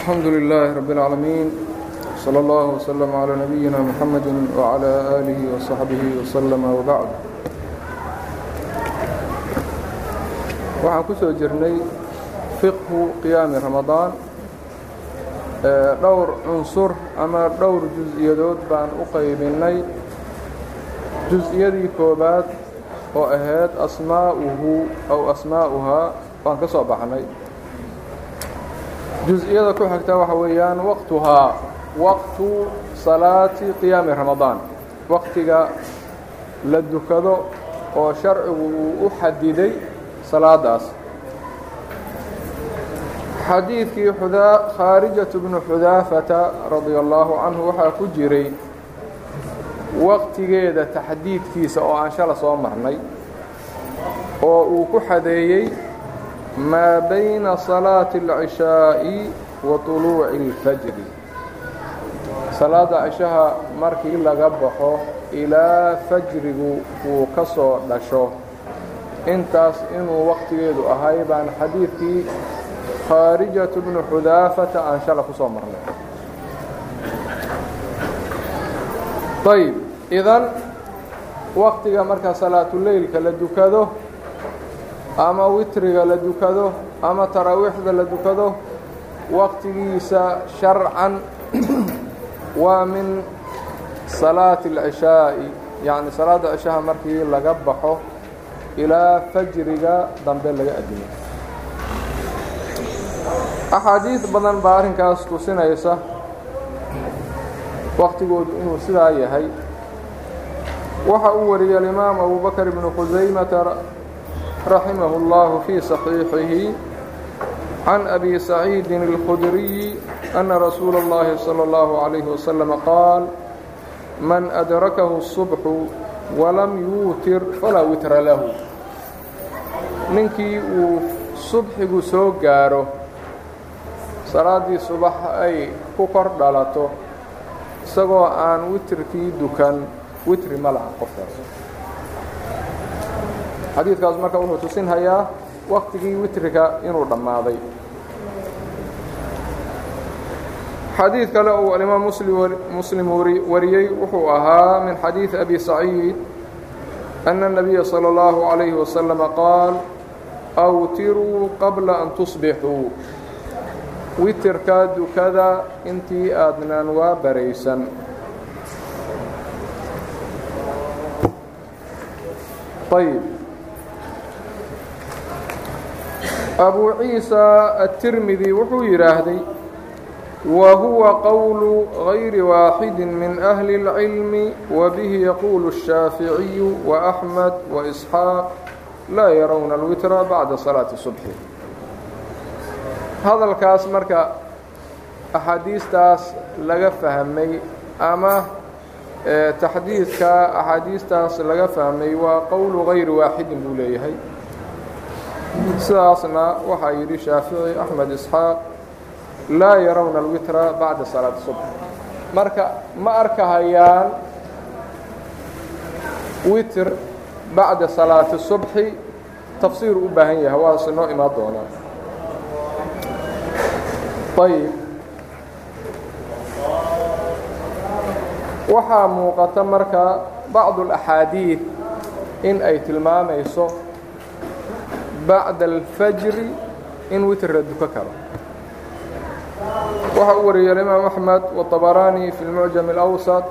الحمد لله رب العالمين صلى الله وسلم على نبينا محمد وعلى آله وصحبه وسلم وبعد waxaan ku soo jirnay fiqhu qiyaami ramadaan dhowr cunsur ama dhowr jus-iyadood baan u qaybinnay jus-iyadii koobaad oo ahayd asmaa'uhu aw asmaa'uhaa baan ka soo baxnay jus-iyada ku xigta waxa weeyaan waqtuhaa waqtu salaati qiyaami ramadaan waqtiga la dukado oo sharcigu uu u xadiday salaadaas. Xadiidkii khaarijatu bnu xudaafata radia allaahu canhu waxaa ku jiray waqtigeeda taxdiidkiisa oo aan shala soo marnay oo uu ku xadeeyey maa bayna salaati alcishaa'i wa tuluuci اlfajri salaada cishaha markii laga baxo ilaa fajrigu uu ka soo dhasho intaas inuu waqtigeedu ahay baan xadiidkii khaarijatu bnu xudaafata aan shala ku soo marnay ayb idan waqtiga marka salaatuleylka la dukado ama witriga la dukado ama taraawiixda la dukado waqtigiisa sharcan waa min salaati اlcishaa'i yacni salaada cishaha markii laga baxo ilaa fajriga dambe laga adimo. Axaadiid badan baa arrinkaas tusinaysa waqtigoodu inuu sidaa yahay. Waxa uu wariyey alimaam abu bakr ibnu khusaymata raximahu اllahu fii صaxiixihi can abi saciidin اlkhudriyi ana rasuula اllahi salى اllahu عalayhi waslama qaal man adrakahu الصubxu walam yuutir falaa witra lahu ninkii uu subxigu soo gaaro salaaddii subax ay ku kor dhalato isagoo aan witrkii dukan witri ma laha qofkaas xadiidkaas marka wuxuu tusinhayaa waqtigii witriga inuu dhammaaday xadiid kale uu alimaam muslim wariyey wuxuu ahaa min xadiid abi saciid أن النبي صلى الله عليه وسلم قال أwtiruu qabla an تصبixuu witirkaa dukada intii aadnaan waa baraysan ayb أbu ciisa التirmidi wuxuu yidhaahday وهuوa qول غayri waaxid min أhli العilm وbه yquل الشhaafiعي وأحmed وإسحاaq laa yarowna الwitra baعda صalaaةi الصubح hadalkaas marka axaadiistaas laga fahmay ama taxdiidka axaadiistaas laga fahmay waa qowlu غayri waaxidin buu leeyahay sidaasna waxaa yidhi shaafici axmed isxaaq laa yarawna alwitra bacda salaati subx marka ma arkahayaan witr bacda salaati subxi tafsiir u baahan yahay waas noo imaan doonaa. Ayb waxaa muuqata marka bacdu اlaxaadiid in ay tilmaamayso bacda alfajri in witr la duko karo waxa uu wariyey الإmaaم أحmed والطbrاني في المعجم الأوسط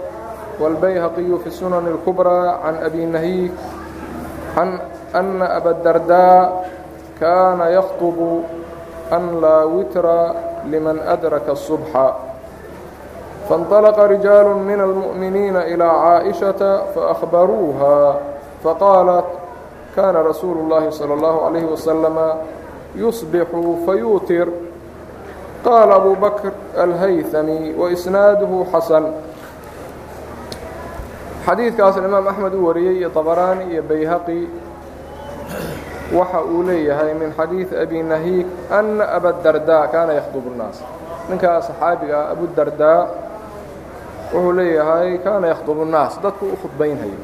والbyhaqي في السنن الكبرى عن أbي نahيك عن أن أbا الدرداء كاna يخطب أn laa witra لمن أdرك الصبح فانطلق رجاaل من المؤمنيiنa إلى عائشةa فأخبروuها فقالت كاna رsuuل اللhi صلى الله عليه وسلم يصبح فيutir qال أbو bكر الhyثمي وإسناaده xasن xadiidkaas imaam أحmed uu wariyey iyo طbrاني iyo byhaqي waxa uu leeyahay min xadيiث أbي نahيك أنa أbاdardاء kaana يkhdب الناas ninkaa صxaabiga ah abudardاء wuxuu leeyahay kaana يkhdب الناas dadku u khudbaynhayey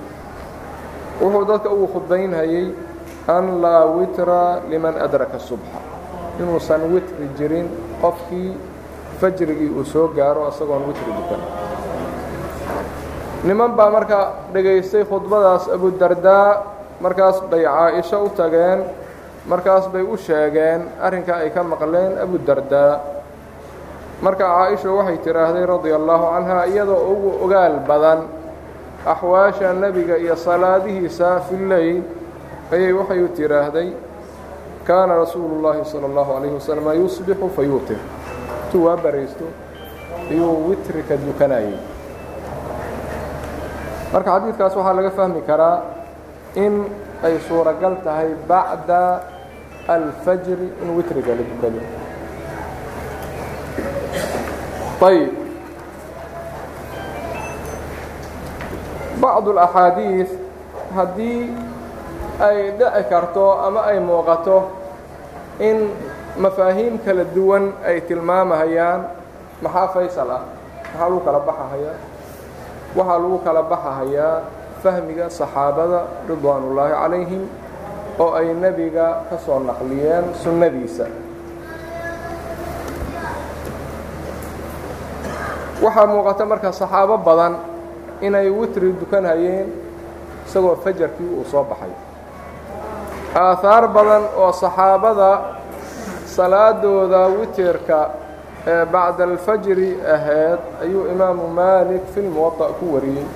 wuxuu dadka ugu khudbaynhayey an laa witra liman adraka subxa inuusan witri jirin qofkii fajrigii uu soo gaaro isagoon witri dukan niman baa markaa dhegaystay khudbadaas abudardaa markaas bay caaisho u tageen markaas bay u sheegeen arrinka ay ka maqleen abu abudardaa marka caaisha waxay tidhaahday radia allaahu canha iyadoo ugu ogaal badan axwaasha nebiga iyo salaadihiisa fi leyl ayay waxay u tidhaahday kaana rasuulu llaahi sala allahu calayhi wasalam yusbixu fa yuutir intuu waa baraysto ayuu witrika dukanayay. Marka xadiidkaas waxaa laga fahmi karaa in ay suuragal tahay bacda alfajri in witriga la dukado ayb bacdu اlaxaadiid haddii ay dhici karto ama ay muuqato in mafaahiim kala duwan ay tilmaamahayaan maxaa faysal ah maxaa lagu kala baxahayaa waxaa lagu kala baxahayaa fahmiga saxaabada ridwaan ullaahi calayhim oo ay nebiga ka soo naqliyeen sunnadiisa waxaa muuqata marka saxaabo badan inay witri dukanhayeen isagoo fajarkii uu soo baxay. Aahaar badan oo saxaabada salaadooda witirka ee bacda alfajri ahayd ayuu imaamu maalik fi lmuwaطa ku wariyey.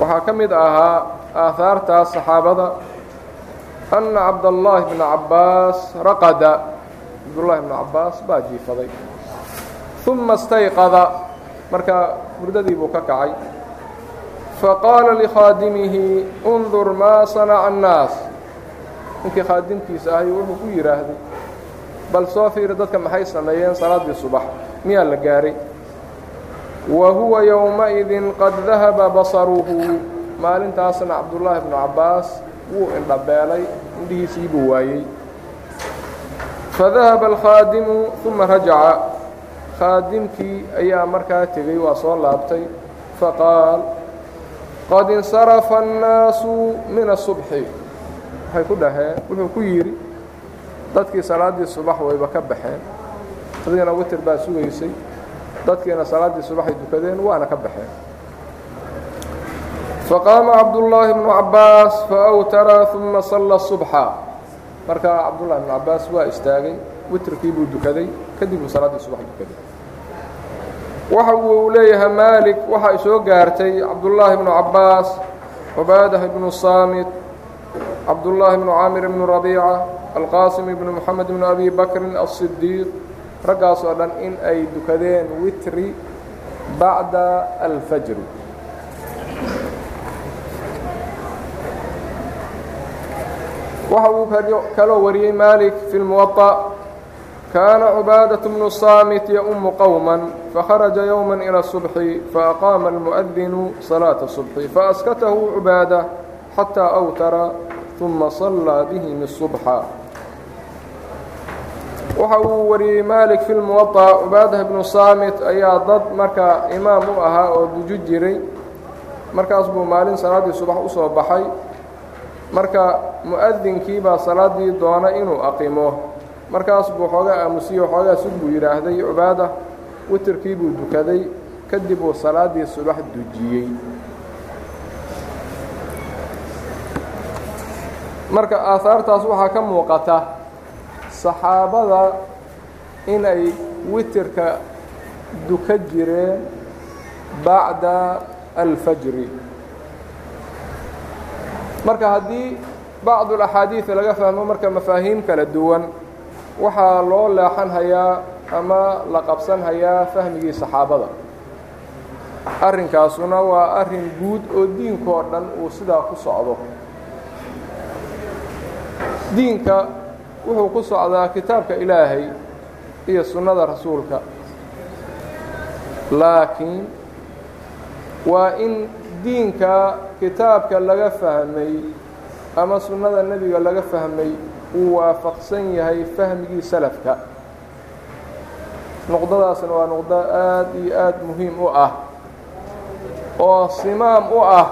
Waxaa ka mid ahaa aahaartaas saxaabada anna cabdallaahi bna cabbaas raqada. Cabdullaahi bna cabbaas baa jiifaday. Uma istayqada. Markaa hurdadii buu ka kacay faqaala likhaadimihi undur maa sanaca annaas ninkii khaadimkiisa ahay wuxuu ku yidhaahday bal soo fiiri dadka maxay sameeyeen salaaddii subax miyaa la gaahay wa huwa yowmaidin qad dahaba basaruhu maalintaasna cabdullaahi bnu cabbaas wuu indhabeelay indhihiisii buu waayey fadahaba alkhaadimu uma rajaca khaadimkii ayaa markaa tegey waa soo laabtay faqaal qad insarafa annaasu min asubxi waxay ku dhaheen wuxuu ku yidhi dadkii salaaddii subax wayba ka baxeen adiina witir baa sugaysay dadkiina salaaddii subaxay dukadeen waana ka baxeen faqaama cabdullaahi bnu cabbaas faawtara uma salla subxa markaa cabdullahi bnu cabbaas waa istaagay witrkii buu dukaday kadib buu salaaddii subax dukaday waxa uu leeyahay maalik waxa ay soo gaartay cabdullaahi bnu cabbaas cubaadah ibnu saamit cabdullaahi bnu caamir bnu rabiica alqaasim ibnu moxamed bnu abi bakrin alsidiiq raggaas dhan in ay dukadeen witri bacda alfajri. Waxa uu kaloo wariyey maalik fi lmuwaطa kaana cubaadaة bnu saamit yaumu qowma fakharaja yowma ilى الصubxi faaqaama almuؤdinu salaaةa الصubxi faaskatahu cubaada xataa awtara uma صallaa bihim الصubxa waxa uu wariyey maalik fi lmuwaطa cubaadah bnu saamit ayaa dad markaa imaam u ahaa oo duju jiray markaas buu maalin salaaddii subax u soo baxay marka mu'adinkii baa salaaddii doona inuu aqimo markaas buu xoogaa aamusiye xoogaa sug buu yidhaahday cubaada witirkii buu dukaday kadib uu salaaddii subax dujiyey. Marka aahaartaas waxaa ka muuqata saxaabada inay witirka duka jireen bacda alfajri. Marka haddii bacdu alaxaadiid laga fahmo marka mafaahiim kala duwan waxaa loo leexan hayaa ama la qabsan hayaa fahmigii saxaabada. Arrinkaasuna waa arrin guud oo diinkoo dhan uu sidaa ku socdo. Diinka wuxuu ku socdaa kitaabka ilaahay iyo sunnada rasuulka. Laakiin waa in diinka kitaabka laga fahmay ama sunnada nebiga laga fahmay uu waafaqsan yahay fahmigii salafka nuqdadaasna waa nuqdo aad iyo aad muhiim u ah oo simaam u ah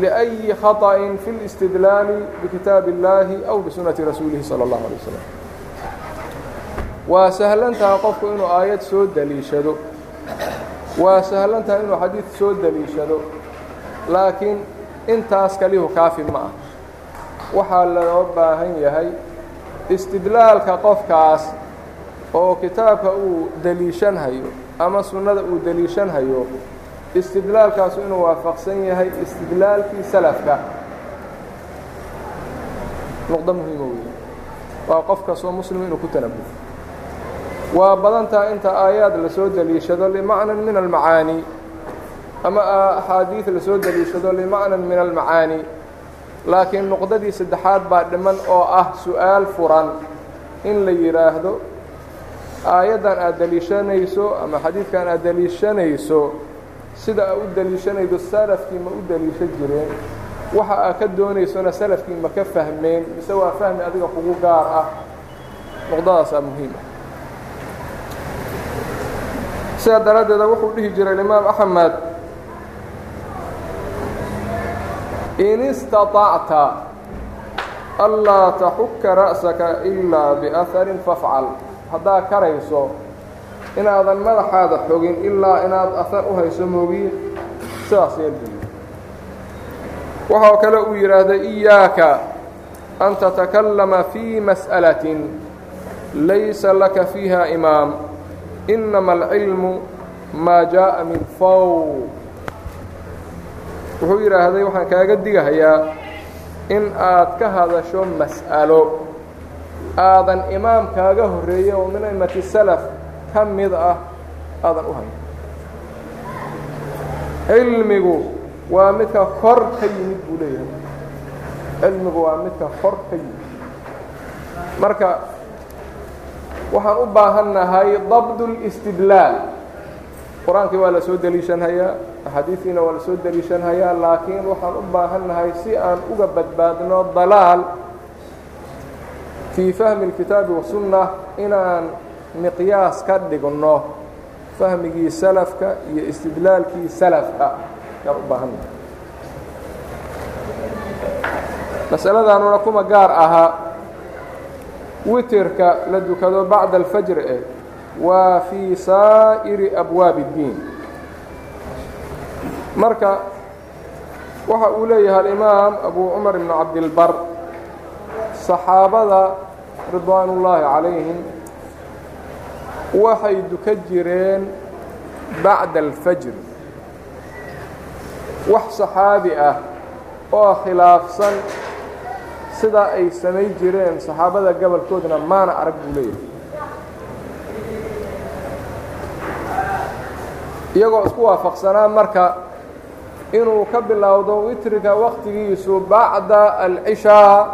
liأyi khaطأin fi اlاstidlaali bikitaabi اllaahi aw bisunnati rasuulihi salى اllahu alيه waslm waa sahlan tahay qofku inuu aayad soo deliishado waa sahlan tahay inuu xadiid soo deliishado laakiin intaas kalihu kaafi ma ah waxaa loo baahan yahay istidlaalka qofkaas oo kitaabka uu deliishanhayo ama sunnada uu deliishanhayo istidlaalkaasu inuu waafaqsan yahay istidlaalkii salafka. Nuqdo muhiima wey waa qof kastoo muslim inuu ku tanabuho waa badan taha inta aayaad la soo deliishado limacnan min almacaani ama axaadiid la soo deliishado limacnan min almacaani laakiin nuqdadii saddexaad baa dhiman oo ah su'aal furan in la yidhaahdo aayaddan aad deliishanayso ama xadiidkan aad deliishanayso sida aa u deliishanaydo salafkii ma u deliishan jireen waxa aad ka doonaysona salafkii ma ka fahmeen mise waa fahmi adiga kugu gaar ah. Nuqdadaasaa muhiim ah. Sidaa daraaddeeda wuxuu dhihi jiray imaam axmed in istaطacta anlaa taxuka ra'saka ilaa biaharin fafcal haddaad karayso inaadan madaxaada xogin ilaa inaad ahar u hayso moogiye sidaas yeelbiyo waxaa kale uu yidhaahday iyaaka an tatakallama fii mas'alatin laysa laka fiiha imaam inama alcilmu maa jaaءa min fow wuxuu yidhaahday waxaan kaaga digahayaa in aad ka hadasho mas'alo. Aadan imaam kaaga horreeyey oo min aimati salaf ka mid ah aadan u hayn cilmigu waa midka kor ka yimid buu leeyahay. Cilmigu waa midka kor ka yimid. Marka waxaan u baahannahay dabd اlاstidlaal qur'aankii waa la soo deliishanhayaa axaadiistiina waa la soo deliishanhayaa laakiin waxaan u baahannahay si aan uga badbaadno dalaal fii fahmi اlkitaabi wasunna inaan miqyaas ka dhigno fahmigii salafka iyo istidlaalkii salafka. Yaan u baahannahay. Masaladanuna kuma gaar ahaa witirka la dukado bacda alfajr eh waa fii saa'iri abwaabi اddiin marka waxa uu leeyahay alimaam abu cumar ibn cabdilbar saxaabada ridwaan ullaahi calayhim waxay duka jireen bacda alfajr. Wax saxaabi ah oo khilaafsan sidaa ay samay jireen saxaabada gobolkoodna maana arag buu leeyahay. Iyagoo isku waafaqsanaa marka inuu ka bilowdo witriga waktigiisu bacda alcishaa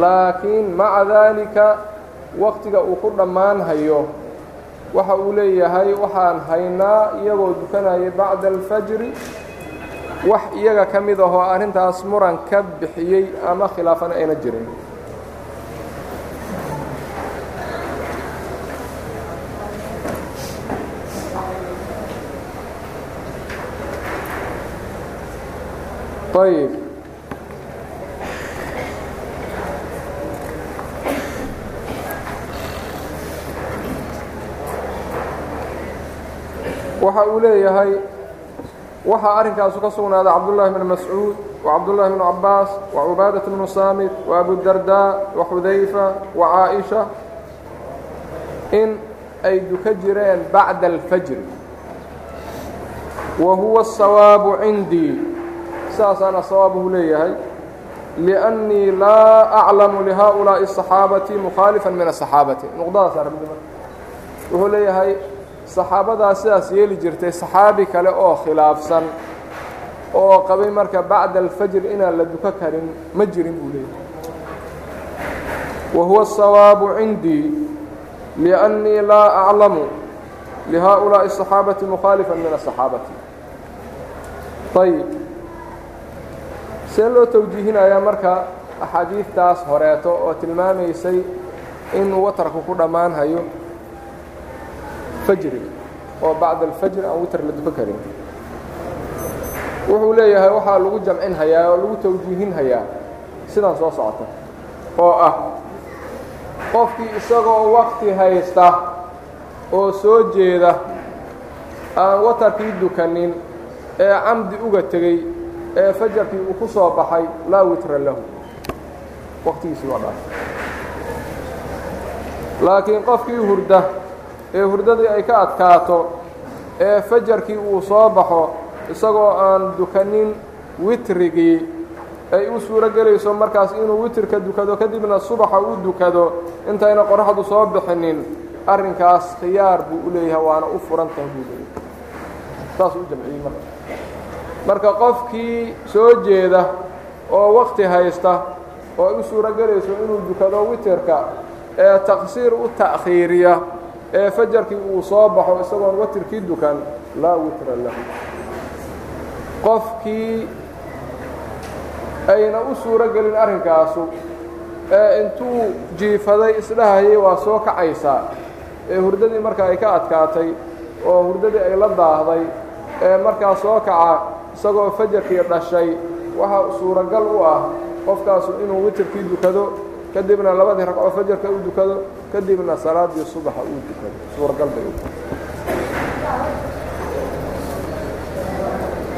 laakiin maca daalika waktiga uu ku dhammaanhayo. Waxa uu leeyahay waxaan haynaa iyagoo dukanayay bacda alfajri wax iyaga ka mid ahoo arrintaas muran ka bixiyey ama khilaafana ayna jirin ayb waxa uu leeyahay waxaa arrinkaasu ka sugnaaday cabdullaahi bn mascuud wacabdullaahi bnu cabbaas wacubaadaة bnu saamit waabudardaa waxudayfa wacaaئisha in ay duka jireen bacda alfajri wa huwa الsawaabu cindii saasaana sawaabuhu leeyahay liأnnii laa aclamu lihaؤulaaءi الصaxaabati mukhaalifa min aلصaxaabati nuqdadaas arabdi wuxuu leeyahay saxaabadaas sidaas yeeli jirtay saxaabi kale oo khilaafsan oo qabay marka bacda alfajr inaan la duko karin ma jirin buu leeyahay wa huwa الsawaabu cindii liأnnii laa aclamu lihaؤulaaءi الصaxaabati mukhaalifa min aلصaxaabati ayb see loo tawjiihinayaa marka axaadiidtaas horeeto oo tilmaamaysay in watarku ku dhammaanhayo fajriga oo bacda alfajr aan witr la duko karin. Wuxuu leeyahay waxaa lagu jamcin hayaa oo lagu tawjiihin sidaan soo socota oo ah qofkii isagoo wakti haysta oo soo jeeda aan watarkii dukanin ee camdi uga tegey ee fajarkii uu ku soo baxay laa witra lahu. Waqtigiisii waa dhaaf. Laakiin qofkii hurda ee hurdadii ay ka adkaato ee fajarkii uu soo baxo isagoo aan dukanin witrigii ay u suuro gelayso markaas inuu witrka dukado kadibna subaxa u dukado intayna qoraxdu soo bixinin arrinkaas khiyaar buu u leeyahay waana u furan tahay buu leeyahay saas u jamciyey marka marka qofkii soo jeeda oo wakti haysta oo u suuro gelayso inuu dukado witirka ee taqsiir u ta'khiiriya ee fajarkii uu soo baxo isagoon watirkii dukan laa witra lahu. Qofkii ayna u suuro gelin arrinkaasu ee intuu jiifaday isdhahayay waa soo kacaysaa. Ee hurdadii marka ay ka adkaatay oo hurdadii ay la daahday ee markaa soo kaca isagoo fajarkii dhashay waxaa suuragal u ah qofkaasu inuu witirkii dukado kadibna labadii ragcoo fajarka u dukado kadibna salaaddii subaxa uu dukado. Suuragal bay u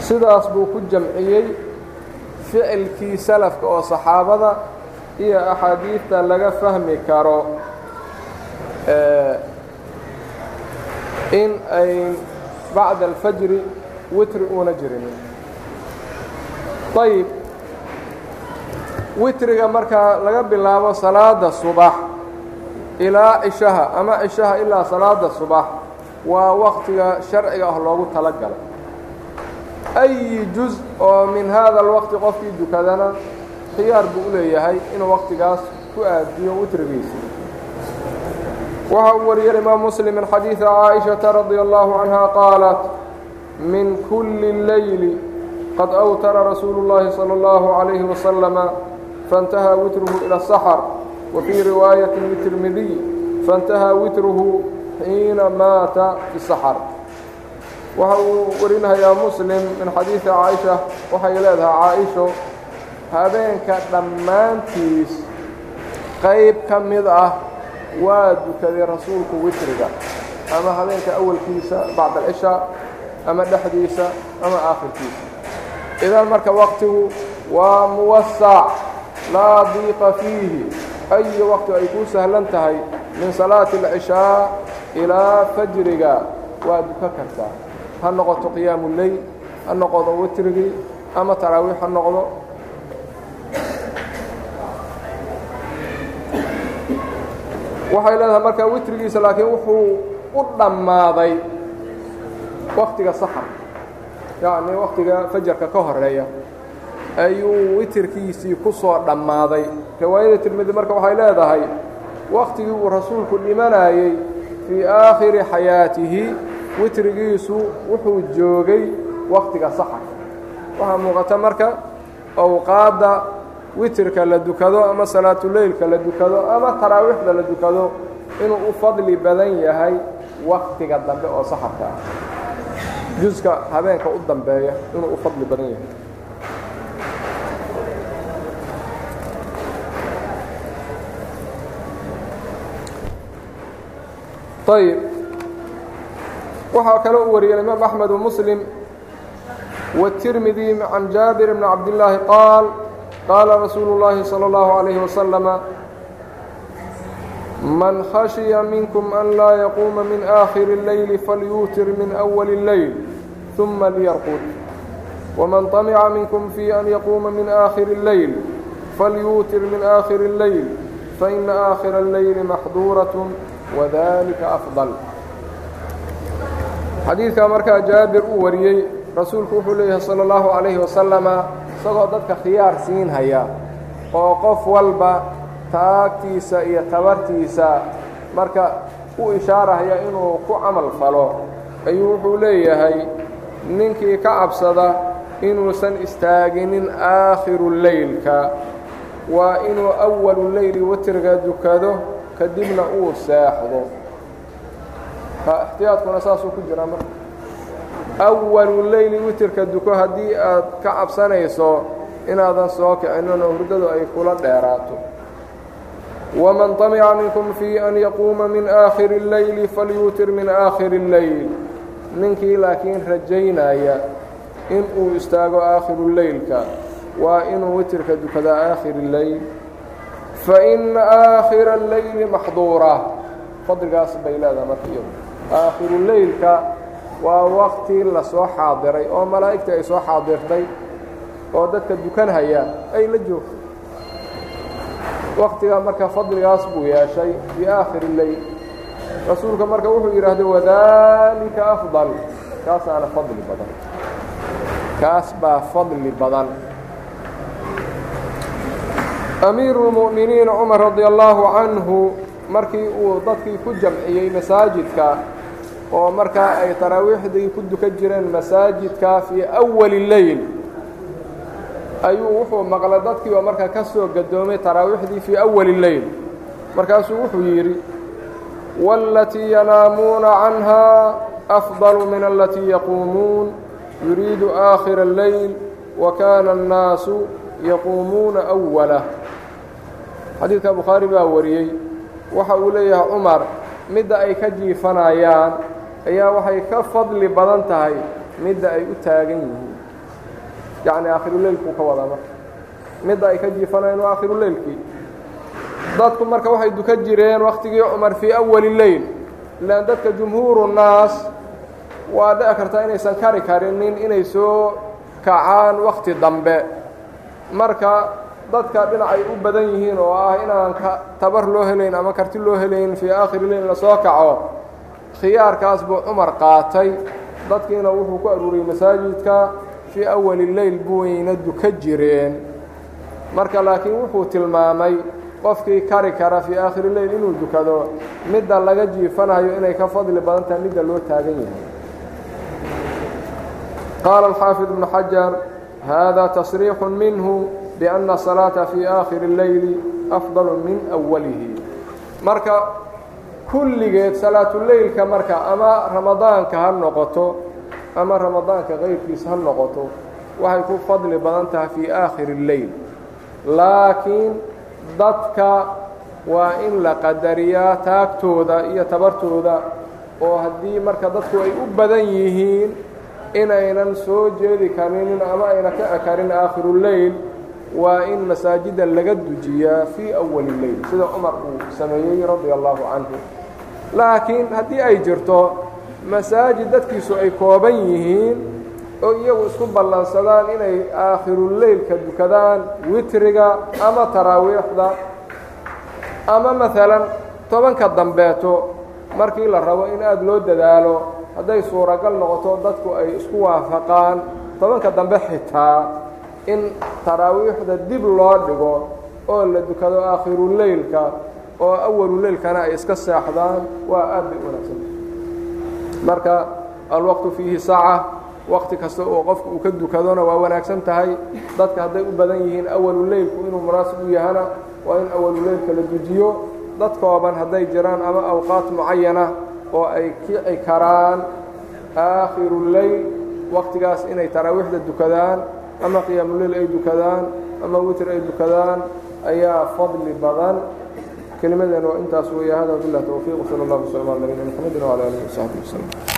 sidaas buu ku jamciyey ficilkii salafka oo saxaabada iyo axaadiidta laga fahmi karo in ay bacda alfajri witri uuna jirinin ayib witriga markaa laga bilaabo salaada subax ilaa cishaha ama cishaha ilaa salaada subax waa waqtiga sharciga ah loogu tala galay أي جuز oo min hada الوqti qofkii dukadana khiyaar buu u leeyahay inuu waqtigaas ku aadiyo witrigiisa waxa uu wariyay imaam msلم min xadiiثi caaئiشhaةa radي الlaه عanهa qaalat min kuli الleyli qad أwtara rasuulu الlahi salى الlaه عaليه وasلم faاnتahى witrhu ilى السxر وفيi riwaayaة للتirmidiي faاnتahى witrhu xiina maata fi السxر waxa uu warinahayaa muslim min xadiidi caaisha waxay leedahay caaisho habeenka dhammaantiis qayb ka mid ah waa dukaday rasuulku witriga ama habeenka awalkiisa bacda alcishaa ama dhexdiisa ama aakhirkiisa idan marka waqtigu waa muwasac laa diiqa fiihi. Ayi waqti ay kuu sahlan tahay min salaati alcishaa ilaa fajriga. Waa duka kartaa ha noqoto qiyaamu leyl ha noqodo witrigii ama taraawiix ha noqdo. Waxay leedahay markaa witrigiisa laakiin wuxuu u dhammaaday waktiga saxar yacni waktiga fajarka ka horreeya ayuu witirkiisii ku soo dhammaaday. Riwaayada tirmidi marka waxay leedahay waktigii uu rasuulku dhimanayey fii aakhiri xayaatihi witrigiisu wuxuu joogay waktiga saxar. Waxaa muuqata marka awqaadda witirka la dukado ama salaatuleylka la dukado ama taraawiixda la dukado inuu u fadli badan yahay waktiga dambe oo saxarka ah juska habeenka u dambeeya inuu u fadli badan yahay ayb waxaa kale u wariyay imaam أحmed وmسلم والتirmidي عan jaaبir بن cabdاللaahi qaal qaala rasuulu الlahi slى الlaه عalيه وsلم man khashya minkm an laa yaquuma min آkhir الleyl falyuutir min أول الleyl ثuma lyarqud وman طamca minkm fي an yaquuma min آkhir الleyl falyuutir min آkhir الleyl faإna آkhira الleyl maxduuraة وdalika أfضل xadiidkaa markaa jaabir uu wariyey rasuulku wuxuu leeyahay salى اllahu عalayhi wasalama isagoo dadka khiyaar siin haya oo qof walba taagtiisa iyo tabartiisa. Marka u ishaarahaya inuu ku camal falo ayuu wuxuu leeyahay ninkii ka cabsada inuusan istaaginin aakhiru leylka waa inuu awalu leyli witriga dukado kadibna uu seexdo ixtiyaadkuna saasuu ku jiraa marka. Awalu leyli witirka duko haddii aad ka cabsanayso inaadan soo kicinin oo hurdadu ay kula dheeraato ومن طمع منكم في أن يقوم من آخر الليل فليutir من آخر الليل ninkii laakiin rajaynaya in uu istaago aakhiru leylka waa inuu witirka dukadaa aakhir الleyl faإna آakhira الleyli maxduura fadligaas bay leedaha marka iyadu aakhiru leylka waa wakti lasoo xaadiray oo malaa'igta ay soo xaadirtay oo dadka dukanhaya ay la joogtay waktiga marka fadligaas buu yeeshay fii aakhiri leyl rasuulka marka wuxuu yidhaahday wadalika afdal. Kaasaana fadli badan. Kaas baa fadli badan. Amiiru اlmu'miniin cumar radi allaahu canhu markii uu dadkii ku jamciyey masaajidka oo markaa ay taraawiixdii ku dukan jireen masaajidka fii awali leyl ayuu wuxuu maqlay dadkii oo markaa ka soo gadoomay taraawiixdii fii awali leyl markaasuu wuxuu yidhi waalatii yanaamuuna canhaa afdalu min alatii yaquumuun yuriidu aakhira اleyl wa kaana annaasu yaquumuuna أwalah xadiidka bukhaari baa wariyey waxa uu leeyahay cumar midda ay ka jiifanayaan ayaa waxay ka fadli badan tahay midda ay u taagan yihiin yacni aakhiruleylkuu ka wadaa marka midda ay ka jiifanayaan waa aakhiruleylkii dadku marka waxay dukan jireen wakhtigii cumar fii awali leyl ilaan dadka jumhuuru naas waa dhici kartaa inaysan kari karinin inay soo kacaan wakhti dambe. Marka dadka dhinacay u badan yihiin oo ah inaan tabar loo helayn ama karti loo helayn fii aakhiri leyl la soo kaco khiyaarkaas buu cumar qaatay. Dadkiina wuxuu ku aruuriyey masaajidka fii awali leyl buwayna duka jireen. Marka laakiin wuxuu tilmaamay qofkii kari kara fii aakhiri leyl inuu dukado midda laga jiifanayo inay ka fadli badan tahay midda loo taagan yahay. Qaala alxaafid ibnu xajar hada tasriixu minhu bianna asalaata fii aakhiri اleyli afdalu min awalihi marka kulligeed salaatuleylka marka ama ramadaanka ha noqoto ama ramadaanka kayrkiisa ha noqoto waxay ku fadli badan tahay fii aakhiri اleyl laakiin dadka waa in la qadariyaa taagtooda iyo tabartooda oo haddii marka dadku ay u badan yihiin inaynan soo jeedi karinin ama ayna ka ekarin aakhiruuleyl waa in masaajida laga dujiyaa fii awali leyl sida cumar uu sameeyey radia allaahu canhu laakiin haddii ay jirto masaajid dadkiisu ay kooban yihiin oo iyagu isku ballansadaan inay aakhiruleylka dukadaan witriga ama taraawiixda. Ama maalan tobanka dambeeto markii la rabo in aada loo dadaalo hadday suuragal noqoto dadku ay isku waafaqaan. Tobanka dambe xitaa in taraawiixda dib loo dhigo oo la dukado aakhiruleylka oo awaluleylkana ay iska seexdaan waa aad bay wanaagsan marka alwaqtu fiihi saaca waqti kasta oo qofku uu ka dukadona waa wanaagsan tahay. Dadka hadday u badan yihiin awaluleylku inuu munaasib u yahana waa in awaluleylka la dujiyo. Dad kooban hadday jiraan ama awqaat mucayana oo ay kici karaan aakhiruuleyl waqtigaas inay taraawiixda dukadaan ama qiyaamuleyl ay dukadaan ama witr ay dukadaan ayaa fadli badan kelimadeena waa intaas weeye hada bilah towfiiq sala allah waslama ala nabiyina mxamedin wala alihi wasaxbi waslm